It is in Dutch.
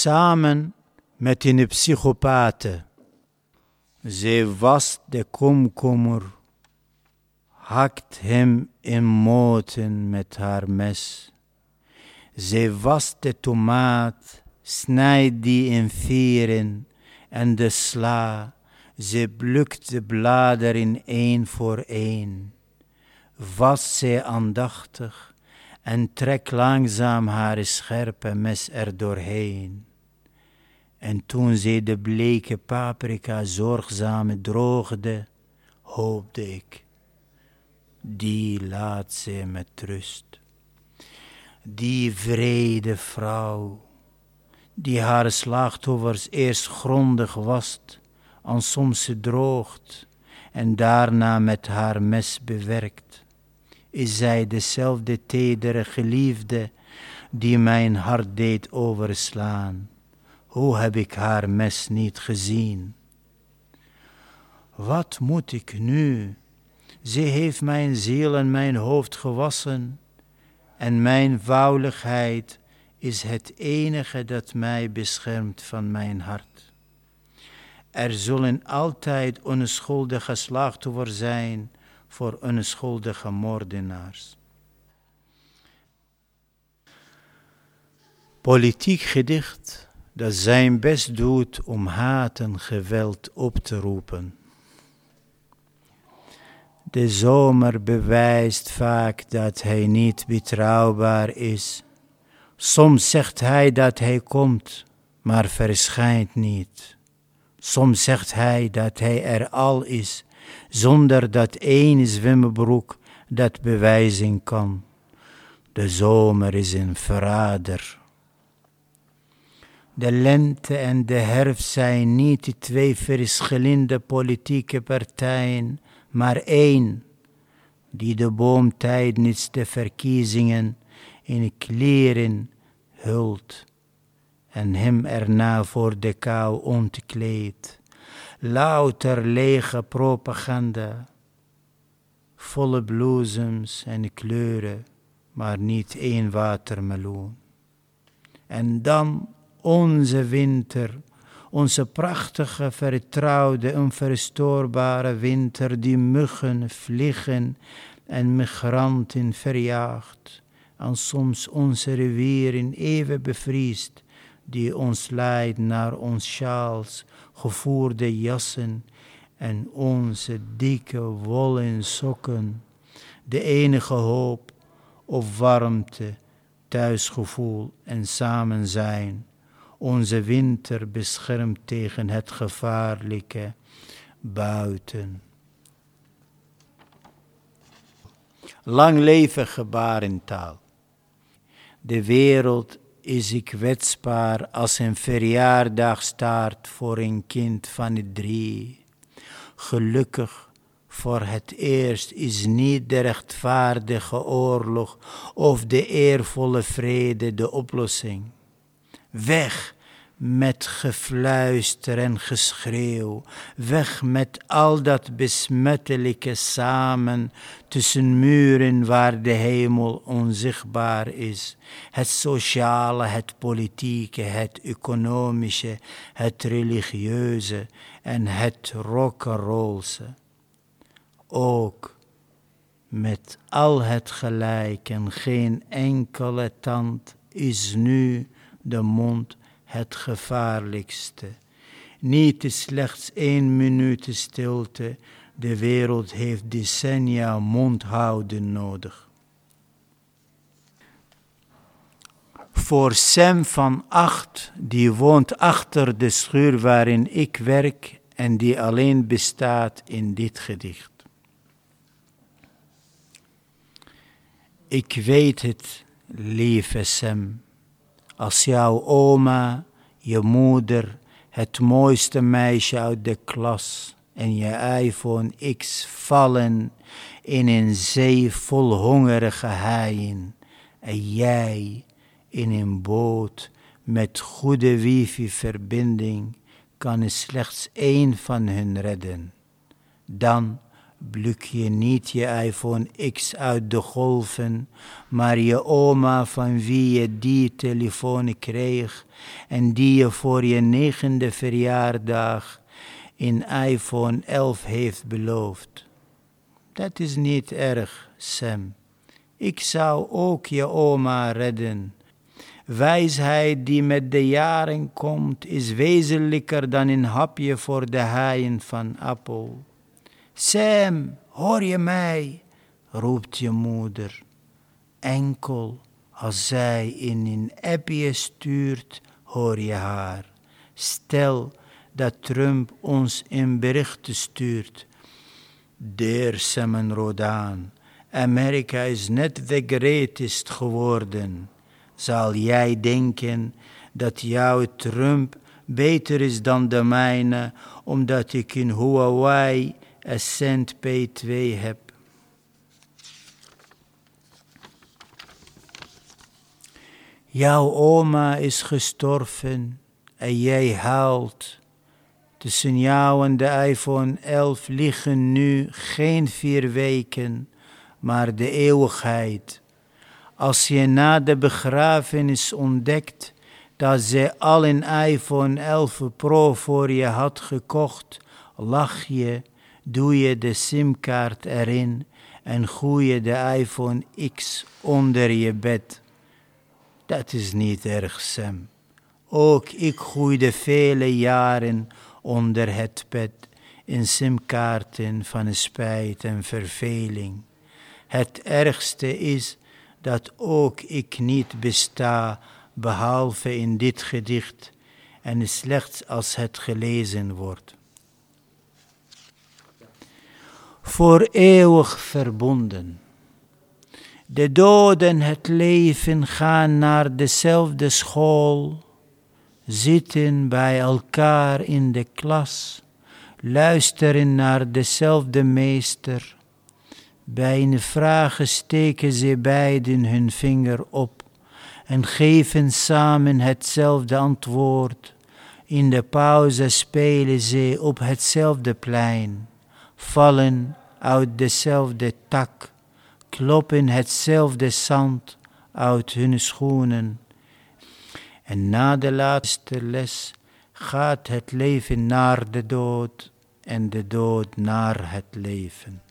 samen met een psychopaten. Zij was de komkommer, hakt hem in moten met haar mes. Zij was de tomaat, snijdt die in vieren en de sla, ze plukt de bladeren één voor één. Was zij aandachtig en trek langzaam haar scherpe mes er doorheen. En toen zij de bleke paprika zorgzaam droogde, hoopte ik, die laat zij met rust. Die vrede vrouw, die haar slachtoffers eerst grondig wast, en soms droogt, en daarna met haar mes bewerkt, is zij dezelfde tedere geliefde die mijn hart deed overslaan hoe heb ik haar mes niet gezien? Wat moet ik nu? Ze heeft mijn ziel en mijn hoofd gewassen, en mijn vouwligheid is het enige dat mij beschermt van mijn hart. Er zullen altijd onschuldige slachtoffers zijn voor onschuldige moordenaars. Politiek gedicht dat zijn best doet om haat en geweld op te roepen. De zomer bewijst vaak dat hij niet betrouwbaar is. Soms zegt hij dat hij komt, maar verschijnt niet. Soms zegt hij dat hij er al is, zonder dat één zwembroek dat bewijzen kan. De zomer is een verrader. De lente en de herfst zijn niet twee verschillende politieke partijen, maar één, die de boom tijdens de verkiezingen in kleren hult en hem erna voor de kou ontkleedt. Louter lege propaganda, volle bloesems en kleuren, maar niet één watermeloen. En dan onze winter, onze prachtige, vertrouwde, onverstoorbare winter die muggen, vliegen en migranten verjaagt, en soms onze rivieren even bevriest, die ons leidt naar ons sjaals, gevoerde jassen en onze dikke wollen sokken, de enige hoop op warmte, thuisgevoel en samen zijn onze winter beschermt tegen het gevaarlijke buiten. Lang leven gebarentaal. De wereld is ik kwetsbaar als een verjaardagstaart voor een kind van de drie. Gelukkig voor het eerst is niet de rechtvaardige oorlog of de eervolle vrede de oplossing. Weg met gefluister en geschreeuw, weg met al dat besmettelijke samen tussen muren waar de hemel onzichtbaar is. Het sociale, het politieke, het economische, het religieuze en het rock'n'rollse. Ook met al het gelijk en geen enkele tand is nu de mond het gevaarlijkste. Niet slechts één minuut stilte, de wereld heeft decennia mondhouden nodig. Voor Sam van acht, die woont achter de schuur waarin ik werk en die alleen bestaat in dit gedicht. Ik weet het, lieve Sam als jouw oma, je moeder, het mooiste meisje uit de klas en je iPhone X vallen in een zee vol hongerige haaien en jij in een boot met goede wifi-verbinding kan slechts één van hen redden. Dan Bluk je niet je iPhone X uit de golven, maar je oma van wie je die telefoon kreeg en die je voor je negende verjaardag in iPhone 11 heeft beloofd. Dat is niet erg, Sam. Ik zou ook je oma redden. Wijsheid die met de jaren komt, is wezenlijker dan een hapje voor de haaien van appel. Sam, hoor je mij? roept je moeder. Enkel als zij in een appje stuurt, hoor je haar. Stel dat Trump ons in berichten stuurt. Dear Sam en Rodan, Amerika is net the greatest geworden. Zal jij denken dat jouw Trump beter is dan de mijne, omdat ik in Huawei Ascent P2 heb? Jouw oma is gestorven en jij huilt. Tussen jou en de iPhone 11 liggen nu geen vier weken, maar de eeuwigheid. Als je na de begrafenis ontdekt dat ze al een iPhone 11 Pro voor je had gekocht, lach je, doe je de simkaart erin en gooi je de iPhone X onder je bed. Dat is niet erg, Sam. Ook ik groeide vele jaren onder het bed in simkaarten van spijt en verveling. Het ergste is dat ook ik niet besta, behalve in dit gedicht, en slechts als het gelezen wordt. Voor eeuwig verbonden. De doden het leven gaan naar dezelfde school, zitten bij elkaar in de klas, luisteren naar dezelfde meester. Bij een vraag steken ze beiden hun vinger op en geven samen hetzelfde antwoord. In de pauze spelen ze op hetzelfde plein, vallen uit dezelfde tak kloppen hetzelfde zand uit hun schoenen. En na de laatste les gaat het leven naar de dood en de dood naar het leven.